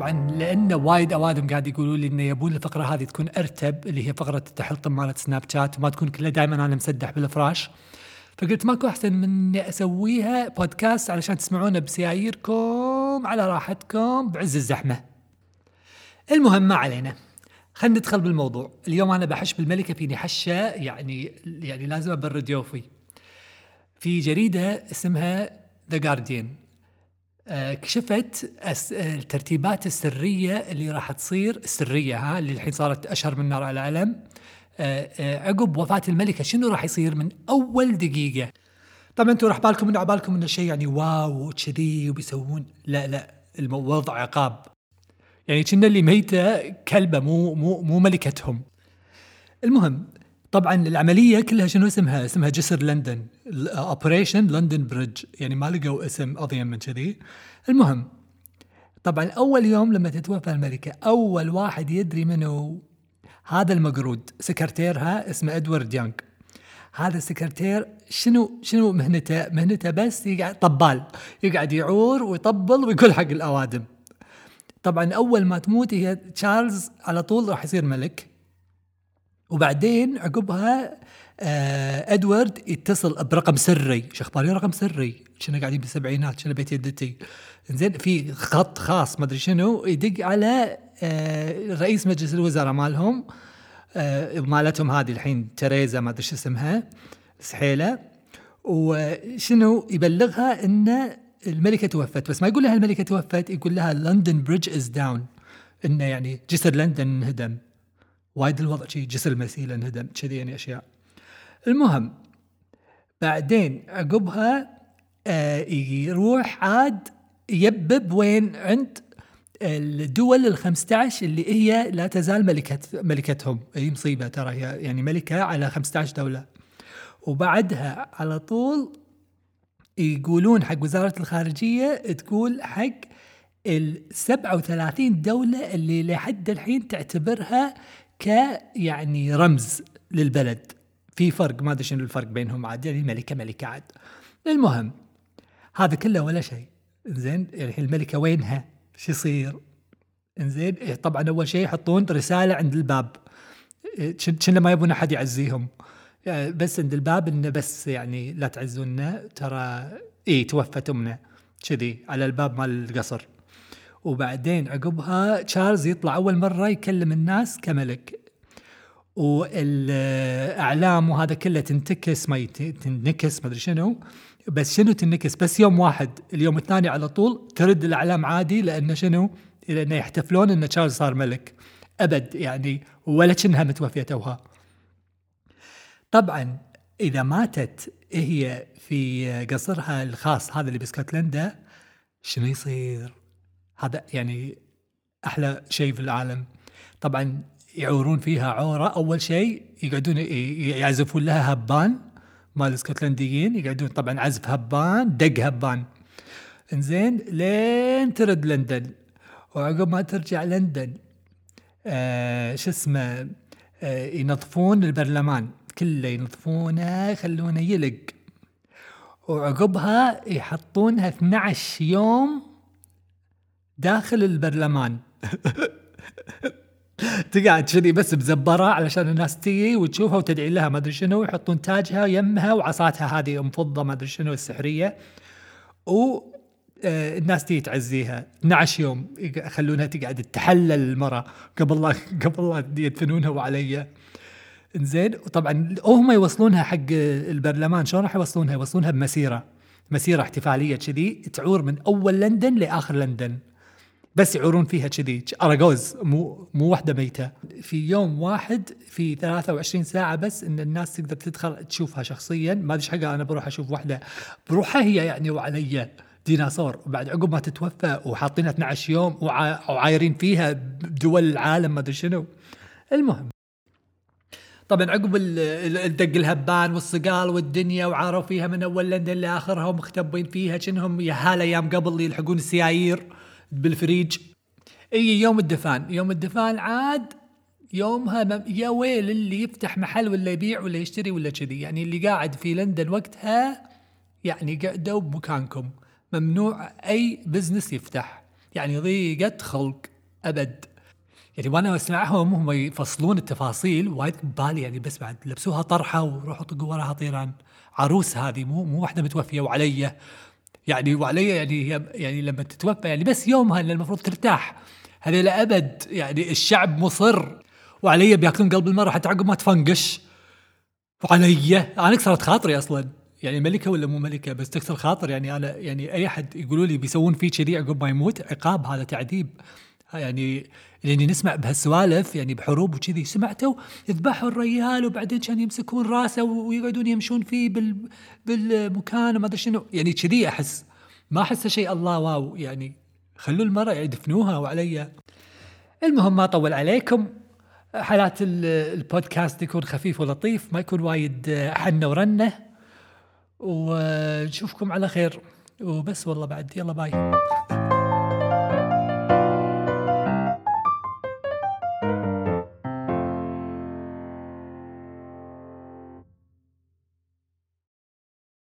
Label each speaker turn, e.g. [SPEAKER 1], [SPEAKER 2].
[SPEAKER 1] طبعا لأن وايد أوادم قاعد يقولوا لي انه يبون الفقرة هذه تكون أرتب اللي هي فقرة التحلطم مالت سناب شات وما تكون كلها دائما أنا مسدح بالفراش فقلت ماكو أحسن من إني أسويها بودكاست علشان تسمعونه بسياييركم على راحتكم بعز الزحمة. المهم ما علينا. خلينا ندخل بالموضوع، اليوم أنا بحش بالملكة فيني حشة يعني يعني لازم أبرد يوفي. في جريدة اسمها ذا جارديان كشفت الترتيبات السرية اللي راح تصير السرية ها اللي الحين صارت أشهر من نار على العلم آه، آه، عقب وفاة الملكة شنو راح يصير من أول دقيقة؟ طبعا أنتم راح بالكم إنه عبالكم إنه شيء يعني واو وكذي وبيسوون. لا لا الوضع عقاب. يعني كنا اللي ميتة كلبة مو مو مو ملكتهم. المهم طبعا العملية كلها شنو اسمها؟ اسمها جسر لندن. Operation London Bridge يعني ما لقوا اسم اضيم من كذي. المهم طبعا أول يوم لما تتوفى الملكة أول واحد يدري منه هذا المقرود. سكرتيرها اسمه إدوارد يانغ. هذا السكرتير شنو؟ شنو مهنته؟ مهنته بس يقعد طبال. يقعد يعور ويطبل ويقول حق الأوادم. طبعا أول ما تموت هي تشارلز على طول راح يصير ملك. وبعدين عقبها آه إدوارد يتصل برقم سري. شو اخباري رقم سري. كنا قاعدين بالسبعينات؟ كنا بيت يدتي؟ زين في خط خاص ما أدري شنو يدق على آه رئيس مجلس الوزراء مالهم. آه مالتهم هذه الحين تريزا ما أدري شو اسمها سحيلة. وشنو يبلغها إن الملكة توفت. بس ما يقول لها الملكة توفت يقول لها London Bridge is down إنه يعني جسر لندن انهدم وايد الوضع شيء جسر المسيله انهدم كذي يعني أشياء. المهم بعدين عقبها آه يروح عاد يبب وين عند الدول ال 15 اللي هي لا تزال ملكة ملكتهم. هي مصيبة ترى هي يعني ملكة على 15 دولة. وبعدها على طول يقولون حق وزارة الخارجية تقول حق ال 37 دولة اللي لحد الحين تعتبرها ك يعني رمز للبلد. في فرق ما أدري شنو الفرق بينهم عاد يعني ملكة ملكة عاد. المهم هذا كله ولا شيء. زين الحين الملكة وينها؟ شو يصير؟ إنزين طبعا أول شيء يحطون رسالة عند الباب. كنا ما يبون أحد يعزيهم. يعني بس عند الباب إنه بس يعني لا تعزونا ترى اي توفت امنا كذي على الباب مال القصر. وبعدين عقبها تشارلز يطلع أول مرة يكلم الناس كملك. والإعلام وهذا كله تنتكس ما تنكس ما أدري شنو. بس شنو تنكس؟ بس يوم واحد اليوم الثاني على طول ترد الإعلام عادي لأنه شنو؟ لأنه يحتفلون إن تشارلز صار ملك. أبد يعني ولا كأنها متوفية توها. طبعا إذا ماتت هي في قصرها الخاص هذا اللي باسكتلندا شنو يصير؟ هذا يعني أحلى شيء في العالم. طبعا يعورون فيها عورة. أول شيء يقعدون يعزفون لها هبان. مال الاسكتلنديين يقعدون طبعا عزف هبان دق هبان. إنزين لين ترد لندن. وعقب ما ترجع لندن آه شو اسمه آه ينظفون البرلمان. كله ينظفونه يخلونه يلق. وعقبها يحطونها 12 يوم داخل البرلمان. تقعد كذي بس بزبرة علشان الناس تيجي وتشوفها وتدعي لها ما أدري شنو ويحطون تاجها يمها وعصاتها هذه أم فضة ما أدري شنو السحرية. و آه، الناس تيجي تعزيها. 12 يوم يخلونها تقعد تحلل المراه قبل لا قبل لا يدفنونها وعليا زين وطبعا هم يوصلونها حق البرلمان. شلون راح يوصلونها؟ يوصلونها بمسيرة. مسيرة احتفالية كذي تعور من أول لندن لآخر لندن. بس يعورون فيها كذي. اراجوز مو مو وحده ميتة. في يوم واحد في 23 ساعة بس إن الناس تقدر تدخل تشوفها شخصيا. ما أدري حقها أنا بروح أشوف وحده بروحها هي يعني وعلي ديناصور. وبعد عقب ما تتوفى وحاطينها 12 يوم وعايرين فيها بدول العالم ما أدري شنو. المهم. طبعا عقب الدق الهبان والصقال والدنيا وداروا فيها من أول لندن لآخرها ومختبين فيها كأنهم يا هالايام قبل يلحقون السيايير. بالفريج. إي يوم الدفان. يوم الدفان عاد يومها يا ويل اللي يفتح محل ولا يبيع ولا يشتري ولا كذي. يعني اللي قاعد في لندن وقتها يعني قعدوا بمكانكم. ممنوع أي business يفتح. يعني ضيقة خلق أبد. يعني وأنا أسمعهم هم يفصلون التفاصيل وايد ببالي. يعني بس بعد لبسوها طرحة وروحوا طقوا وراها طيران. عروس هذه مو مو واحدة متوفية وعلي يعني وعلي يعني هي يعني لما تتوفى يعني بس يومها اللي المفروض ترتاح. هذا لابد يعني الشعب مصر وعلي بيأكلون قلب المرأة حتى عقب ما تفنقش. وعلي أنا كسرت خاطري أصلا يعني ملكة ولا مو ملكة بس تكسر خاطر يعني أنا يعني أي أحد يقولوا لي بيسوون فيه كذي عقب ما يموت عقاب هذا تعذيب. يعني لأني نسمع بهالسوالف يعني بحروب وكذي. سمعتوا يذبحوا الريال وبعدين كان يمسكون راسه ويقعدون يمشون فيه بال بالمكان وما أدري شنو. يعني كذي أحس. ما احسه شيء الله واو يعني خلوا المرأة يدفنوها وعلي. المهم ما أطول عليكم. حالات البودكاست يكون خفيف ولطيف ما يكون وايد حنة ورنة. ونشوفكم على خير. وبس والله بعد. يلا باي.